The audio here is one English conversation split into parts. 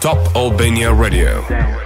Top Albania Radio.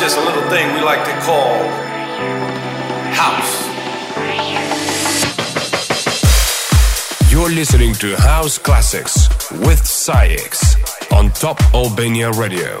Just a little thing we like to call house. You're listening to House Classics with SAIX on Top Albania Radio.